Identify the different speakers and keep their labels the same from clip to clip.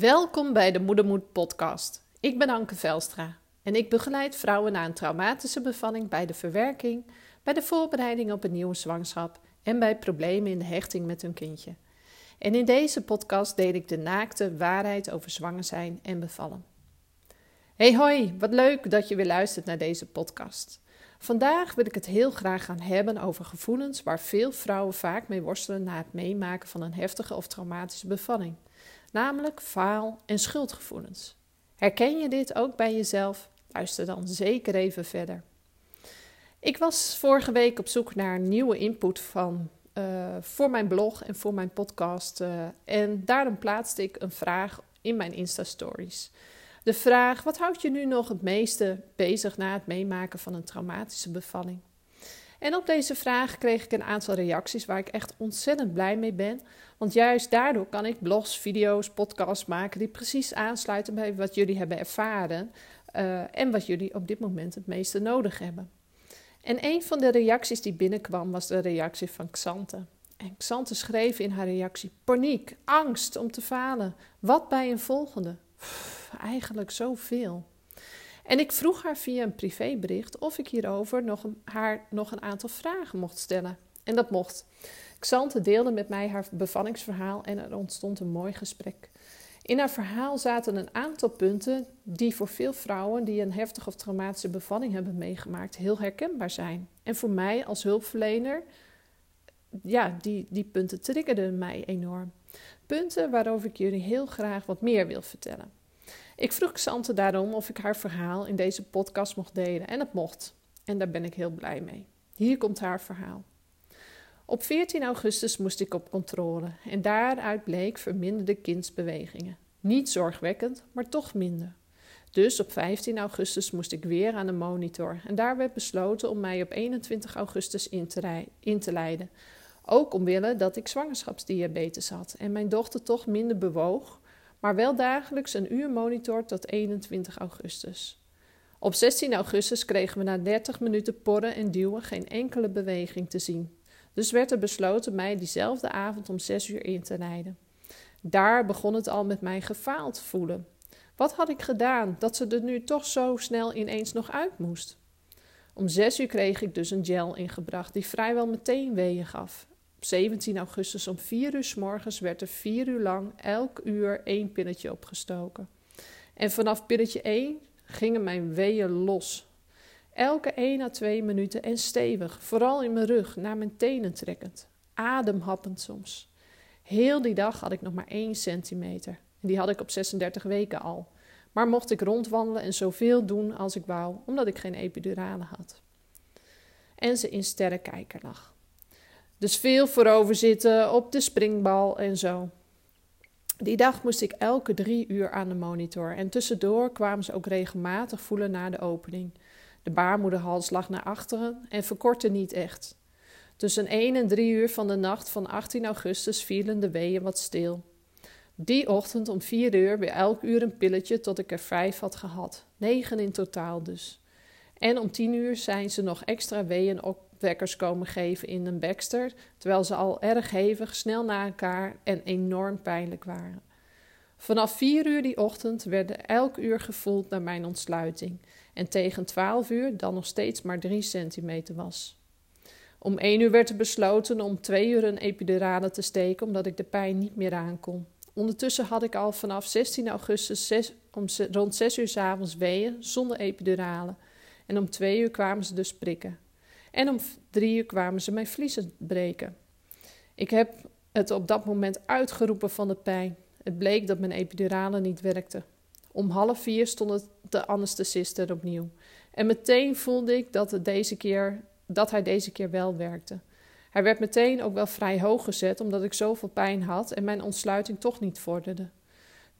Speaker 1: Welkom bij de Moedermoed podcast. Ik ben Anke Velstra en ik begeleid vrouwen na een traumatische bevalling bij de verwerking, bij de voorbereiding op een nieuwe zwangerschap en bij problemen in de hechting met hun kindje. En in deze podcast deel ik de naakte waarheid over zwanger zijn en bevallen. Hey hoi, wat leuk dat je weer luistert naar deze podcast. Vandaag wil ik het heel graag gaan hebben over gevoelens waar veel vrouwen vaak mee worstelen na het meemaken van een heftige of traumatische bevalling, namelijk faal- en schuldgevoelens. Herken je dit ook bij jezelf? Luister dan zeker even verder. Ik was vorige week op zoek naar nieuwe input van, uh, voor mijn blog en voor mijn podcast. Uh, en daarom plaatste ik een vraag in mijn Insta-stories. De vraag: wat houdt je nu nog het meeste bezig na het meemaken van een traumatische bevalling? En op deze vraag kreeg ik een aantal reacties waar ik echt ontzettend blij mee ben. Want juist daardoor kan ik blogs, video's, podcasts maken die precies aansluiten bij wat jullie hebben ervaren uh, en wat jullie op dit moment het meeste nodig hebben. En een van de reacties die binnenkwam was de reactie van Xante. En Xante schreef in haar reactie: paniek, angst om te falen. Wat bij een volgende? Eigenlijk zoveel. En ik vroeg haar via een privébericht of ik hierover nog haar nog een aantal vragen mocht stellen. En dat mocht. Xante deelde met mij haar bevallingsverhaal en er ontstond een mooi gesprek. In haar verhaal zaten een aantal punten die voor veel vrouwen die een heftige of traumatische bevalling hebben meegemaakt heel herkenbaar zijn. En voor mij als hulpverlener, ja, die, die punten triggerden mij enorm. Punten waarover ik jullie heel graag wat meer wil vertellen. Ik vroeg Xante daarom of ik haar verhaal in deze podcast mocht delen en het mocht. En daar ben ik heel blij mee. Hier komt haar verhaal. Op 14 augustus moest ik op controle en daaruit bleek verminderde kindsbewegingen. Niet zorgwekkend, maar toch minder. Dus op 15 augustus moest ik weer aan de monitor en daar werd besloten om mij op 21 augustus in te, in te leiden. Ook omwille dat ik zwangerschapsdiabetes had en mijn dochter toch minder bewoog, maar wel dagelijks een uur monitor tot 21 augustus. Op 16 augustus kregen we na 30 minuten porren en duwen geen enkele beweging te zien. Dus werd er besloten mij diezelfde avond om 6 uur in te leiden. Daar begon het al met mij gefaald voelen. Wat had ik gedaan dat ze er nu toch zo snel ineens nog uit moest? Om 6 uur kreeg ik dus een gel ingebracht die vrijwel meteen weeën gaf. Op 17 augustus om 4 uur s morgens werd er 4 uur lang elk uur één pilletje opgestoken. En vanaf pilletje 1 gingen mijn weeën los. Elke 1 à 2 minuten en stevig, vooral in mijn rug, naar mijn tenen trekkend. Ademhappend soms. Heel die dag had ik nog maar 1 centimeter. En die had ik op 36 weken al. Maar mocht ik rondwandelen en zoveel doen als ik wou, omdat ik geen epidurale had. En ze in sterrenkijker lag. Dus veel voorover zitten, op de springbal en zo. Die dag moest ik elke drie uur aan de monitor en tussendoor kwamen ze ook regelmatig voelen naar de opening. De baarmoederhals lag naar achteren en verkortte niet echt. Tussen 1 en 3 uur van de nacht van 18 augustus vielen de weeën wat stil. Die ochtend om 4 uur weer elk uur een pilletje tot ik er vijf had gehad. Negen in totaal dus. En om 10 uur zijn ze nog extra weeën opwekkers komen geven in een Baxter, terwijl ze al erg hevig, snel na elkaar en enorm pijnlijk waren. Vanaf 4 uur die ochtend werden elk uur gevoeld naar mijn ontsluiting en tegen 12 uur dan nog steeds maar 3 centimeter was. Om 1 uur werd er besloten om 2 uur een epidurale te steken omdat ik de pijn niet meer aankon. Ondertussen had ik al vanaf 16 augustus 6, om rond 6 uur s avonds weeën zonder epidurale. En om 2 uur kwamen ze dus prikken. En om 3 uur kwamen ze mijn vliezen breken. Ik heb het op dat moment uitgeroepen van de pijn. Het bleek dat mijn epidurale niet werkte. Om half vier stond de anesthesist er opnieuw. En meteen voelde ik dat, het deze keer, dat hij deze keer wel werkte. Hij werd meteen ook wel vrij hoog gezet, omdat ik zoveel pijn had en mijn ontsluiting toch niet vorderde.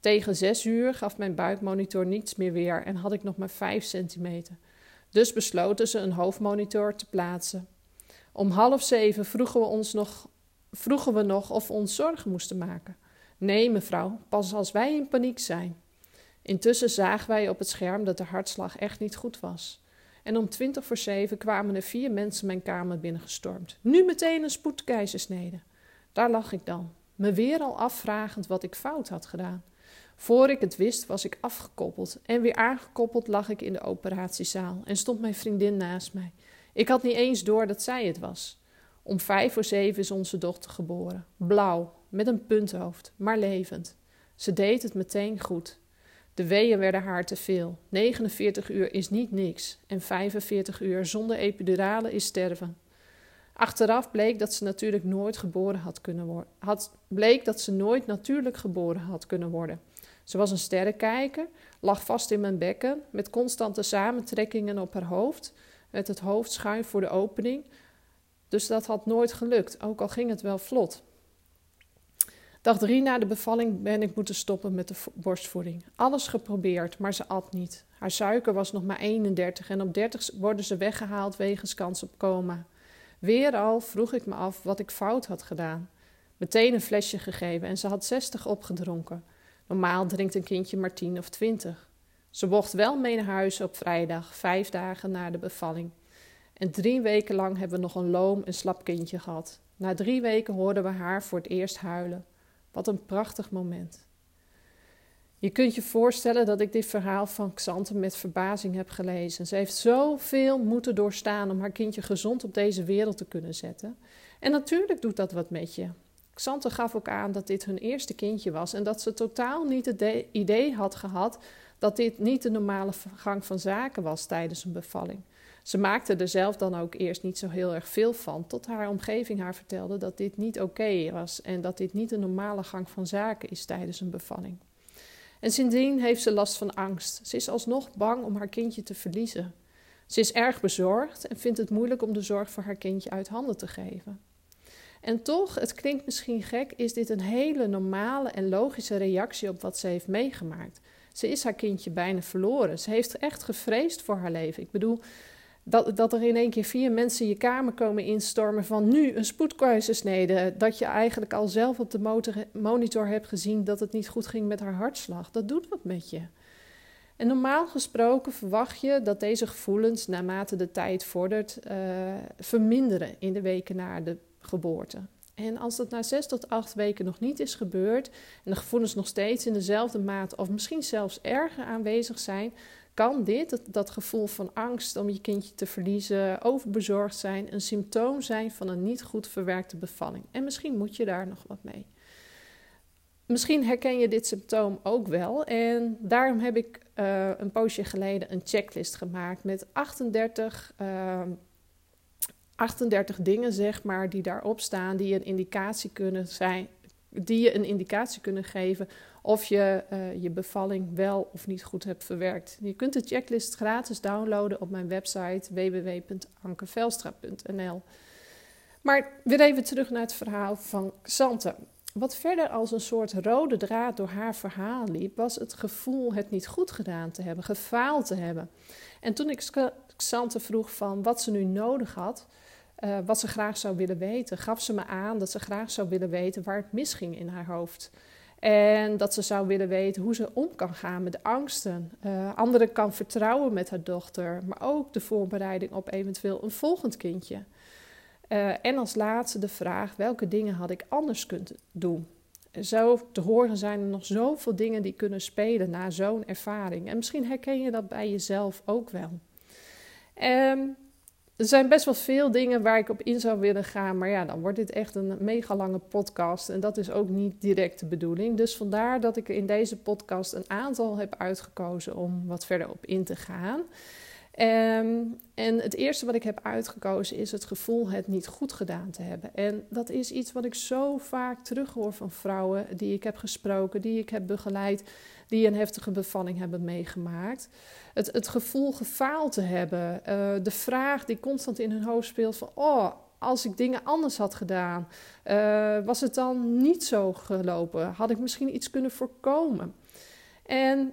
Speaker 1: Tegen zes uur gaf mijn buikmonitor niets meer weer en had ik nog maar vijf centimeter. Dus besloten ze een hoofdmonitor te plaatsen. Om half zeven vroegen we, ons nog, vroegen we nog of we ons zorgen moesten maken. Nee, mevrouw, pas als wij in paniek zijn. Intussen zagen wij op het scherm dat de hartslag echt niet goed was. En om twintig voor zeven kwamen er vier mensen mijn kamer binnengestormd. Nu meteen een spoedkeizersnede. Daar lag ik dan, me weer al afvragend wat ik fout had gedaan. Voor ik het wist, was ik afgekoppeld en weer aangekoppeld lag ik in de operatiezaal en stond mijn vriendin naast mij. Ik had niet eens door dat zij het was. Om vijf voor zeven is onze dochter geboren. Blauw, met een punthoofd, maar levend. Ze deed het meteen goed. De weeën werden haar te veel. 49 uur is niet niks en 45 uur zonder epidurale is sterven. Achteraf bleek dat ze natuurlijk nooit geboren had kunnen worden. Had, bleek dat ze nooit natuurlijk geboren had kunnen worden. Ze was een sterrenkijker, lag vast in mijn bekken, met constante samentrekkingen op haar hoofd, met het hoofd schuin voor de opening. Dus dat had nooit gelukt, ook al ging het wel vlot. Dag drie na de bevalling ben ik moeten stoppen met de borstvoeding. Alles geprobeerd, maar ze at niet. Haar suiker was nog maar 31 en op 30 worden ze weggehaald wegens kans op coma. Weer al vroeg ik me af wat ik fout had gedaan. Meteen een flesje gegeven en ze had 60 opgedronken. Normaal drinkt een kindje maar 10 of 20. Ze mocht wel mee naar huis op vrijdag, vijf dagen na de bevalling. En drie weken lang hebben we nog een loom en slap kindje gehad. Na drie weken hoorden we haar voor het eerst huilen. Wat een prachtig moment. Je kunt je voorstellen dat ik dit verhaal van Xante met verbazing heb gelezen. Ze heeft zoveel moeten doorstaan om haar kindje gezond op deze wereld te kunnen zetten. En natuurlijk doet dat wat met je. Xante gaf ook aan dat dit hun eerste kindje was en dat ze totaal niet het idee had gehad dat dit niet de normale gang van zaken was tijdens een bevalling. Ze maakte er zelf dan ook eerst niet zo heel erg veel van, tot haar omgeving haar vertelde dat dit niet oké was en dat dit niet de normale gang van zaken is tijdens een bevalling. En sindsdien heeft ze last van angst. Ze is alsnog bang om haar kindje te verliezen. Ze is erg bezorgd en vindt het moeilijk om de zorg voor haar kindje uit handen te geven. En toch, het klinkt misschien gek, is dit een hele normale en logische reactie op wat ze heeft meegemaakt. Ze is haar kindje bijna verloren. Ze heeft echt gevreesd voor haar leven. Ik bedoel, dat, dat er in één keer vier mensen je kamer komen instormen van nu een spoedkeizersnede. Dat je eigenlijk al zelf op de monitor hebt gezien dat het niet goed ging met haar hartslag. Dat doet wat met je. En normaal gesproken verwacht je dat deze gevoelens naarmate de tijd vordert uh, verminderen in de weken na de geboorte. En als dat na zes tot acht weken nog niet is gebeurd en de gevoelens nog steeds in dezelfde mate of misschien zelfs erger aanwezig zijn, kan dit, dat, gevoel van angst om je kindje te verliezen, overbezorgd zijn, een symptoom zijn van een niet goed verwerkte bevalling. En misschien moet je daar nog wat mee. Misschien herken je dit symptoom ook wel. En daarom heb ik uh, een poosje geleden een checklist gemaakt met 38, uh, 38 dingen, zeg maar, die daarop staan, die een indicatie kunnen zijn, die je een indicatie kunnen geven of je uh, je bevalling wel of niet goed hebt verwerkt. Je kunt de checklist gratis downloaden op mijn website www.ankevelstra.nl. Maar weer even terug naar het verhaal van Xante. Wat verder als een soort rode draad door haar verhaal liep, was het gevoel het niet goed gedaan te hebben, gefaald te hebben. En toen ik Xante vroeg van wat ze nu nodig had, uh, wat ze graag zou willen weten, gaf ze me aan dat ze graag zou willen weten waar het misging in haar hoofd. En dat ze zou willen weten hoe ze om kan gaan met de angsten. Uh, anderen kan vertrouwen met haar dochter, maar ook de voorbereiding op eventueel een volgend kindje. Uh, en als laatste de vraag: welke dingen had ik anders kunnen doen? Zo te horen zijn er nog zoveel dingen die kunnen spelen na zo'n ervaring. En misschien herken je dat bij jezelf ook wel. Um, er zijn best wel veel dingen waar ik op in zou willen gaan. Maar ja, dan wordt dit echt een mega lange podcast. En dat is ook niet direct de bedoeling. Dus vandaar dat ik in deze podcast een aantal heb uitgekozen om wat verder op in te gaan. Um, en het eerste wat ik heb uitgekozen is het gevoel het niet goed gedaan te hebben. En dat is iets wat ik zo vaak terughoor van vrouwen die ik heb gesproken, die ik heb begeleid, die een heftige bevalling hebben meegemaakt. Het, het gevoel gefaald te hebben, uh, de vraag die constant in hun hoofd speelt van, oh, als ik dingen anders had gedaan, uh, was het dan niet zo gelopen? Had ik misschien iets kunnen voorkomen? En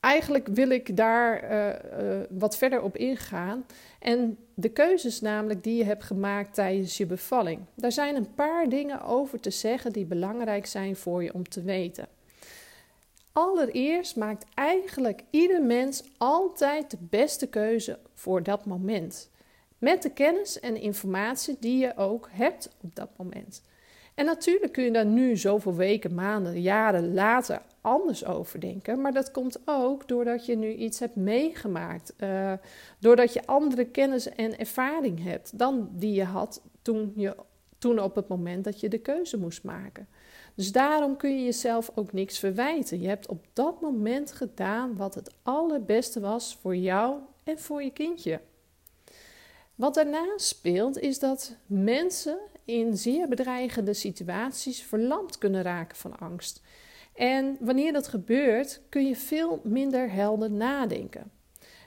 Speaker 1: eigenlijk wil ik daar uh, uh, wat verder op ingaan. En de keuzes namelijk die je hebt gemaakt tijdens je bevalling. Daar zijn een paar dingen over te zeggen die belangrijk zijn voor je om te weten. Allereerst maakt eigenlijk ieder mens altijd de beste keuze voor dat moment. Met de kennis en informatie die je ook hebt op dat moment. En natuurlijk kun je daar nu zoveel weken, maanden, jaren later anders over denken. Maar dat komt ook doordat je nu iets hebt meegemaakt. Uh, doordat je andere kennis en ervaring hebt dan die je had toen, je, toen op het moment dat je de keuze moest maken. Dus daarom kun je jezelf ook niks verwijten. Je hebt op dat moment gedaan wat het allerbeste was voor jou en voor je kindje. Wat daarna speelt is dat mensen in zeer bedreigende situaties verlamd kunnen raken van angst. En wanneer dat gebeurt, kun je veel minder helder nadenken.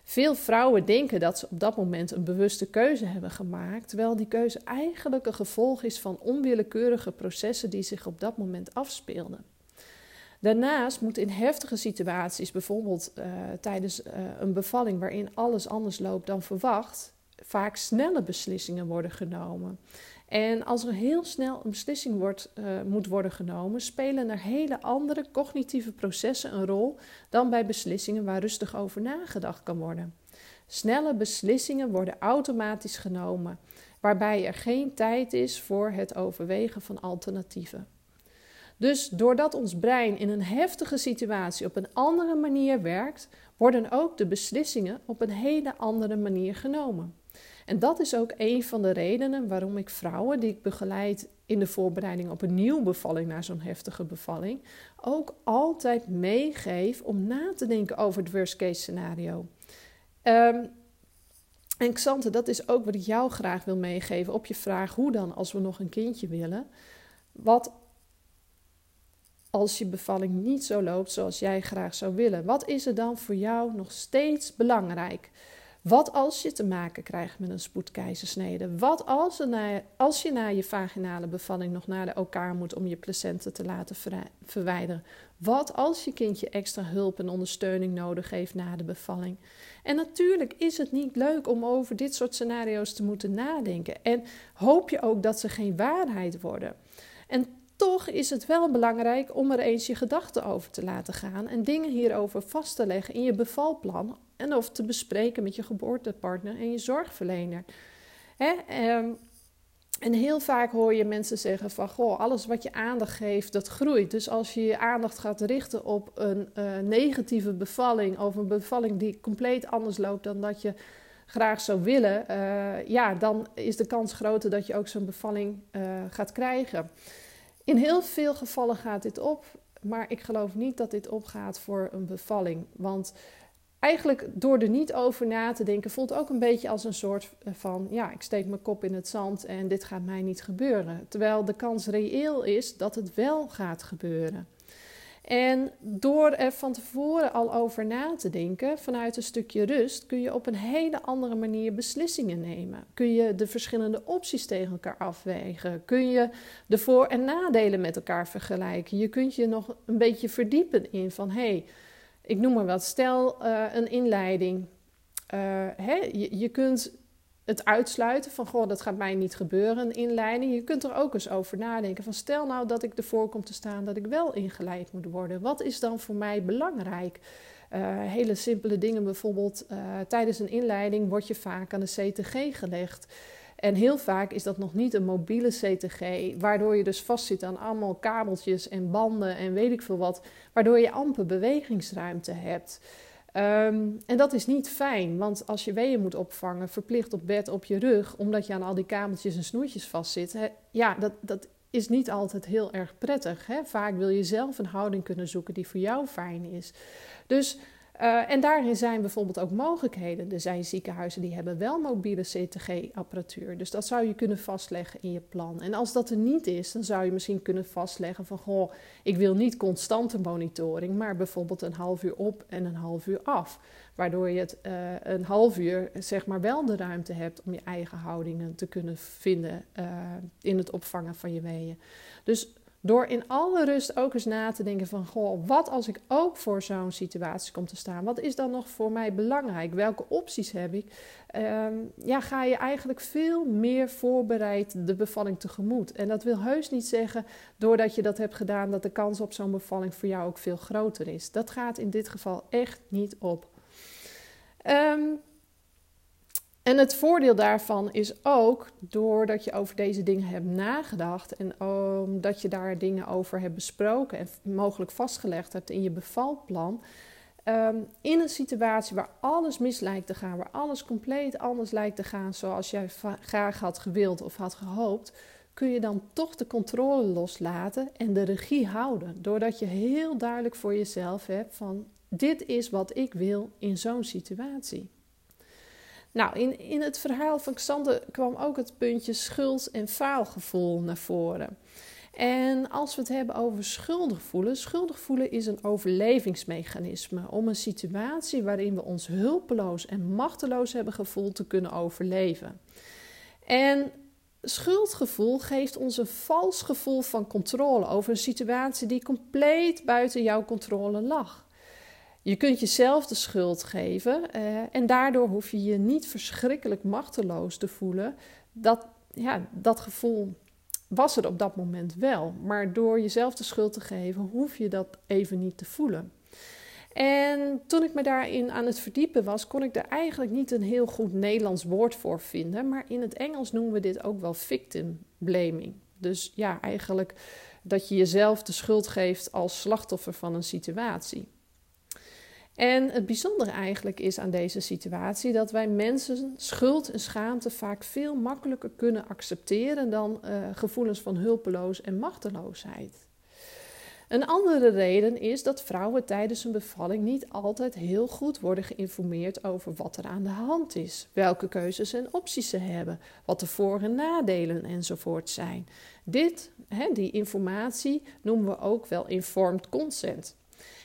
Speaker 1: Veel vrouwen denken dat ze op dat moment een bewuste keuze hebben gemaakt, terwijl die keuze eigenlijk een gevolg is van onwillekeurige processen die zich op dat moment afspeelden. Daarnaast moet in heftige situaties, bijvoorbeeld uh, tijdens uh, een bevalling waarin alles anders loopt dan verwacht, vaak snelle beslissingen worden genomen. En als er heel snel een beslissing wordt, uh, moet worden genomen, spelen er hele andere cognitieve processen een rol dan bij beslissingen waar rustig over nagedacht kan worden. Snelle beslissingen worden automatisch genomen, waarbij er geen tijd is voor het overwegen van alternatieven. Dus doordat ons brein in een heftige situatie op een andere manier werkt, worden ook de beslissingen op een hele andere manier genomen. En dat is ook een van de redenen waarom ik vrouwen die ik begeleid in de voorbereiding op een nieuwe bevalling na zo'n heftige bevalling, ook altijd meegeef om na te denken over het worst case scenario. Um, en Xante, dat is ook wat ik jou graag wil meegeven op je vraag: hoe dan als we nog een kindje willen? Wat als je bevalling niet zo loopt zoals jij graag zou willen? Wat is er dan voor jou nog steeds belangrijk? Wat als je te maken krijgt met een spoedkeizersnede? Wat als, na, als je na je vaginale bevalling nog naar de elkaar moet om je placenta te laten verwijderen? Wat als je kindje extra hulp en ondersteuning nodig heeft na de bevalling? En natuurlijk is het niet leuk om over dit soort scenario's te moeten nadenken. En hoop je ook dat ze geen waarheid worden. En toch is het wel belangrijk om er eens je gedachten over te laten gaan en dingen hierover vast te leggen in je bevalplan en of te bespreken met je geboortepartner en je zorgverlener. Hè? Ehm, en heel vaak hoor je mensen zeggen van, goh, alles wat je aandacht geeft, dat groeit. Dus als je je aandacht gaat richten op een uh, negatieve bevalling of een bevalling die compleet anders loopt dan dat je graag zou willen, uh, ja, dan is de kans groter dat je ook zo'n bevalling uh, gaat krijgen. In heel veel gevallen gaat dit op, maar ik geloof niet dat dit opgaat voor een bevalling. Want eigenlijk door er niet over na te denken, voelt ook een beetje als een soort van: ja, ik steek mijn kop in het zand en dit gaat mij niet gebeuren. Terwijl de kans reëel is dat het wel gaat gebeuren. En door er van tevoren al over na te denken, vanuit een stukje rust, kun je op een hele andere manier beslissingen nemen. Kun je de verschillende opties tegen elkaar afwegen. Kun je de voor- en nadelen met elkaar vergelijken. Je kunt je nog een beetje verdiepen in van hé, hey, ik noem maar wat, stel uh, een inleiding. Uh, hè, je, je kunt het uitsluiten van, goh, dat gaat mij niet gebeuren, een inleiding. Je kunt er ook eens over nadenken van, stel nou dat ik ervoor kom te staan dat ik wel ingeleid moet worden. Wat is dan voor mij belangrijk? Uh, hele simpele dingen, bijvoorbeeld tijdens een inleiding word je vaak aan de CTG gelegd. En heel vaak is dat nog niet een mobiele CTG, waardoor je dus vastzit aan allemaal kabeltjes en banden en weet ik veel wat, waardoor je amper bewegingsruimte hebt. Um, en dat is niet fijn, want als je weeën moet opvangen, verplicht op bed op je rug, omdat je aan al die kabeltjes en snoertjes vastzit, hè, ja, dat, dat is niet altijd heel erg prettig. Hè? Vaak wil je zelf een houding kunnen zoeken die voor jou fijn is. Dus uh, en daarin zijn bijvoorbeeld ook mogelijkheden. Er zijn ziekenhuizen die hebben wel mobiele CTG-apparatuur. Dus dat zou je kunnen vastleggen in je plan. En als dat er niet is, dan zou je misschien kunnen vastleggen van... goh, ik wil niet constante monitoring, maar bijvoorbeeld een half uur op en een half uur af. Waardoor je het uh, een half uur zeg maar wel de ruimte hebt om je eigen houdingen te kunnen vinden uh, in het opvangen van je weeën. Dus door in alle rust ook eens na te denken van, goh, wat als ik ook voor zo'n situatie kom te staan? Wat is dan nog voor mij belangrijk? Welke opties heb ik? Um, ja, ga je eigenlijk veel meer voorbereid de bevalling tegemoet. En dat wil heus niet zeggen, doordat je dat hebt gedaan, dat de kans op zo'n bevalling voor jou ook veel groter is. Dat gaat in dit geval echt niet op. Um, En het voordeel daarvan is ook, doordat je over deze dingen hebt nagedacht en omdat je daar dingen over hebt besproken en mogelijk vastgelegd hebt in je bevalplan, ehm, in een situatie waar alles mis lijkt te gaan, waar alles compleet anders lijkt te gaan zoals jij graag had gewild of had gehoopt, kun je dan toch de controle loslaten en de regie houden. Doordat je heel duidelijk voor jezelf hebt van dit is wat ik wil in zo'n situatie. Nou, in, in het verhaal van Xander kwam ook het puntje schuld- en faalgevoel naar voren. En als we het hebben over schuldig voelen, schuldig is een overlevingsmechanisme om een situatie waarin we ons hulpeloos en machteloos hebben gevoeld te kunnen overleven. En schuldgevoel geeft ons een vals gevoel van controle over een situatie die compleet buiten jouw controle lag. Je kunt jezelf de schuld geven uh, en daardoor hoef je je niet verschrikkelijk machteloos te voelen. Dat, ja, dat gevoel was er op dat moment wel. Maar door jezelf de schuld te geven, hoef je dat even niet te voelen. En toen ik me daarin aan het verdiepen was, kon ik er eigenlijk niet een heel goed Nederlands woord voor vinden. Maar in het Engels noemen we dit ook wel victim blaming. Dus ja, eigenlijk dat je jezelf de schuld geeft als slachtoffer van een situatie. En het bijzondere eigenlijk is aan deze situatie dat wij mensen schuld en schaamte vaak veel makkelijker kunnen accepteren dan uh, gevoelens van hulpeloos en machteloosheid. Een andere reden is dat vrouwen tijdens een bevalling niet altijd heel goed worden geïnformeerd over wat er aan de hand is, welke keuzes en opties ze hebben, wat de voor- en nadelen enzovoort zijn. Dit, die informatie, noemen we ook wel informed consent.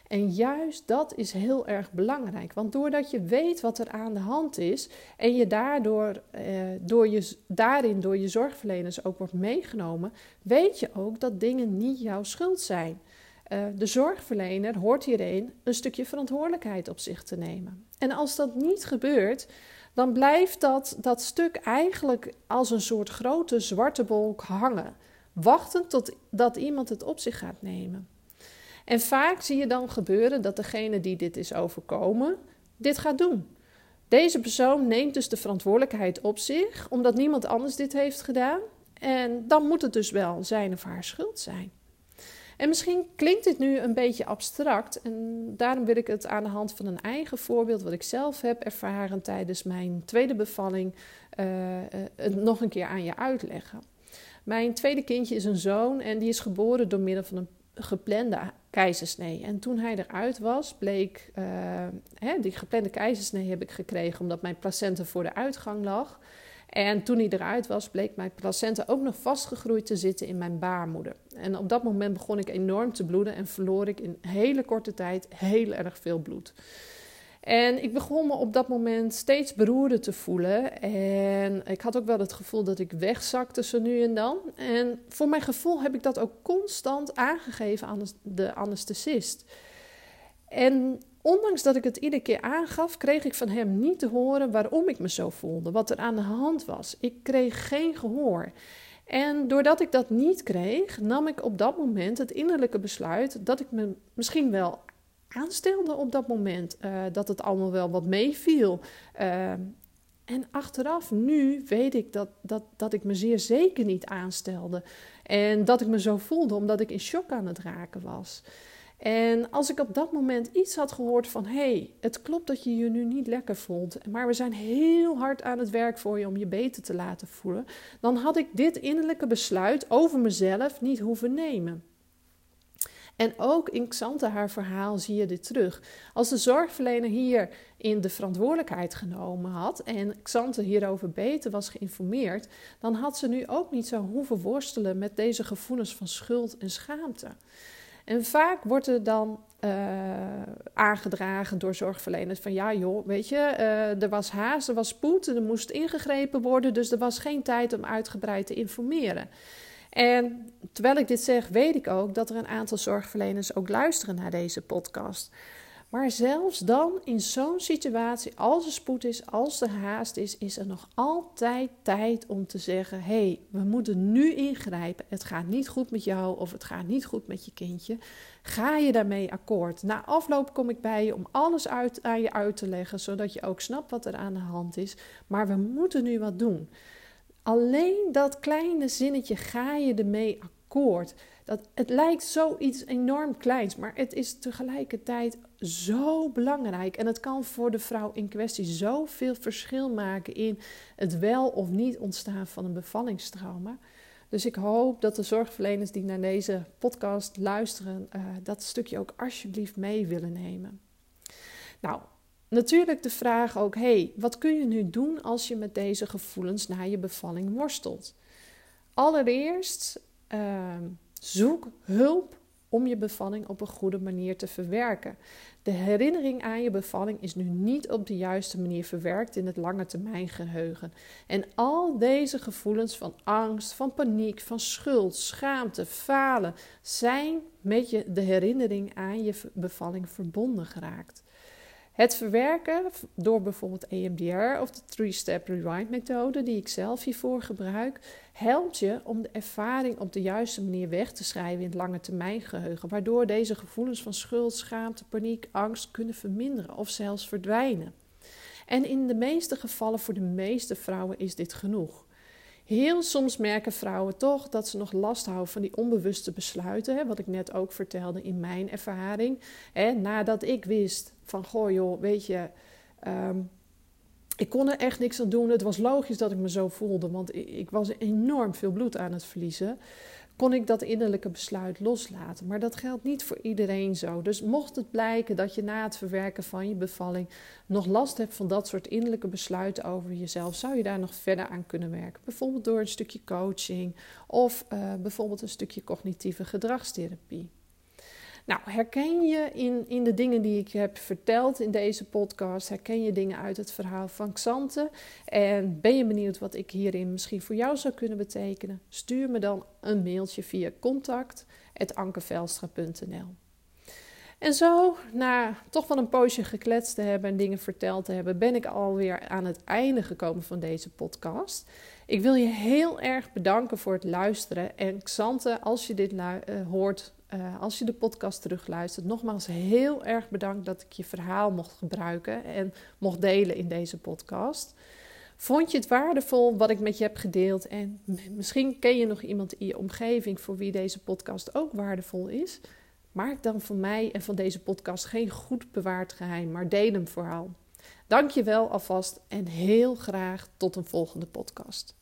Speaker 1: En juist dat is heel erg belangrijk. Want doordat je weet wat er aan de hand is en je daardoor eh, door je, daarin door je zorgverleners ook wordt meegenomen, weet je ook dat dingen niet jouw schuld zijn. Uh, de zorgverlener hoort hierin een stukje verantwoordelijkheid op zich te nemen. En als dat niet gebeurt, dan blijft dat, dat stuk eigenlijk als een soort grote zwarte wolk hangen, wachtend tot dat iemand het op zich gaat nemen. En vaak zie je dan gebeuren dat degene die dit is overkomen, dit gaat doen. Deze persoon neemt dus de verantwoordelijkheid op zich, omdat niemand anders dit heeft gedaan. En dan moet het dus wel zijn of haar schuld zijn. En misschien klinkt dit nu een beetje abstract en daarom wil ik het aan de hand van een eigen voorbeeld wat ik zelf heb ervaren tijdens mijn tweede bevalling uh, uh, nog een keer aan je uitleggen. Mijn tweede kindje is een zoon en die is geboren door middel van een geplande keizersnee. En toen hij eruit was, bleek, uh, hè, die geplande keizersnee heb ik gekregen omdat mijn placenta voor de uitgang lag. En toen hij eruit was, bleek mijn placenta ook nog vastgegroeid te zitten in mijn baarmoeder. En op dat moment begon ik enorm te bloeden en verloor ik in hele korte tijd heel erg veel bloed. En ik begon me op dat moment steeds beroerder te voelen. En ik had ook wel het gevoel dat ik wegzakte zo nu en dan. En voor mijn gevoel heb ik dat ook constant aangegeven aan de anesthesist. En ondanks dat ik het iedere keer aangaf, kreeg ik van hem niet te horen waarom ik me zo voelde, wat er aan de hand was. Ik kreeg geen gehoor. En doordat ik dat niet kreeg, nam ik op dat moment het innerlijke besluit dat ik me misschien wel aanstelde op dat moment. Uh, dat het allemaal wel wat meeviel. Uh, en achteraf, nu weet ik dat, dat, dat ik me zeer zeker niet aanstelde. En dat ik me zo voelde omdat ik in shock aan het raken was. En als ik op dat moment iets had gehoord van: hé, hey, het klopt dat je je nu niet lekker voelt, maar we zijn heel hard aan het werk voor je om je beter te laten voelen, dan had ik dit innerlijke besluit over mezelf niet hoeven nemen. En ook in Xante haar verhaal zie je dit terug. Als de zorgverlener hier in de verantwoordelijkheid genomen had en Xante hierover beter was geïnformeerd, dan had ze nu ook niet zo hoeven worstelen met deze gevoelens van schuld en schaamte. En vaak wordt er dan uh, aangedragen door zorgverleners van ja joh, weet je, uh, er was haast, er was spoed, er moest ingegrepen worden, dus er was geen tijd om uitgebreid te informeren. En terwijl ik dit zeg, weet ik ook dat er een aantal zorgverleners ook luisteren naar deze podcast. Maar zelfs dan, in zo'n situatie, als er spoed is, als er haast is, is er nog altijd tijd om te zeggen: hé, hey, we moeten nu ingrijpen. Het gaat niet goed met jou of het gaat niet goed met je kindje. Ga je daarmee akkoord? Na afloop kom ik bij je om alles uit, aan je uit te leggen, zodat je ook snapt wat er aan de hand is. Maar we moeten nu wat doen. Alleen dat kleine zinnetje ga je ermee akkoord. Dat, het lijkt zoiets enorm kleins, maar het is tegelijkertijd zo belangrijk. En het kan voor de vrouw in kwestie zoveel verschil maken in het wel of niet ontstaan van een bevallingstrauma. Dus ik hoop dat de zorgverleners die naar deze podcast luisteren, uh, dat stukje ook alsjeblieft mee willen nemen. Nou, natuurlijk de vraag ook: hey, wat kun je nu doen als je met deze gevoelens na je bevalling worstelt? Allereerst. Uh, Zoek hulp om je bevalling op een goede manier te verwerken. De herinnering aan je bevalling is nu niet op de juiste manier verwerkt in het lange termijn geheugen. En al deze gevoelens van angst, van paniek, van schuld, schaamte, falen zijn met je de herinnering aan je bevalling verbonden geraakt. Het verwerken door bijvoorbeeld EMDR of de Three-Step Rewind methode, die ik zelf hiervoor gebruik, helpt je om de ervaring op de juiste manier weg te schrijven in het lange termijn geheugen, waardoor deze gevoelens van schuld, schaamte, paniek, angst kunnen verminderen of zelfs verdwijnen. En in de meeste gevallen voor de meeste vrouwen is dit genoeg. Heel soms merken vrouwen toch dat ze nog last houden van die onbewuste besluiten. Hè, wat ik net ook vertelde in mijn ervaring. Hè, nadat ik wist van, goh joh, weet je, ehm, ik kon er echt niks aan doen. Het was logisch dat ik me zo voelde, want ik was enorm veel bloed aan het verliezen kon ik dat innerlijke besluit loslaten. Maar dat geldt niet voor iedereen zo. Dus mocht het blijken dat je na het verwerken van je bevalling nog last hebt van dat soort innerlijke besluiten over jezelf, zou je daar nog verder aan kunnen werken. Bijvoorbeeld door een stukje coaching of uh, bijvoorbeeld een stukje cognitieve gedragstherapie. Nou, herken je in, in de dingen die ik heb verteld in deze podcast, herken je dingen uit het verhaal van Xante? En ben je benieuwd wat ik hierin misschien voor jou zou kunnen betekenen? Stuur me dan een mailtje via contact.ankevelstra.nl En zo, na toch wel een poosje gekletst te hebben en dingen verteld te hebben, ben ik alweer aan het einde gekomen van deze podcast. Ik wil je heel erg bedanken voor het luisteren. En Xante, als je dit uh, hoort, uh, als je de podcast terugluistert, nogmaals heel erg bedankt dat ik je verhaal mocht gebruiken en mocht delen in deze podcast. Vond je het waardevol wat ik met je heb gedeeld? En misschien ken je nog iemand in je omgeving voor wie deze podcast ook waardevol is. Maak dan van mij en van deze podcast geen goed bewaard geheim, maar deel hem vooral. Dank je wel alvast en heel graag tot een volgende podcast.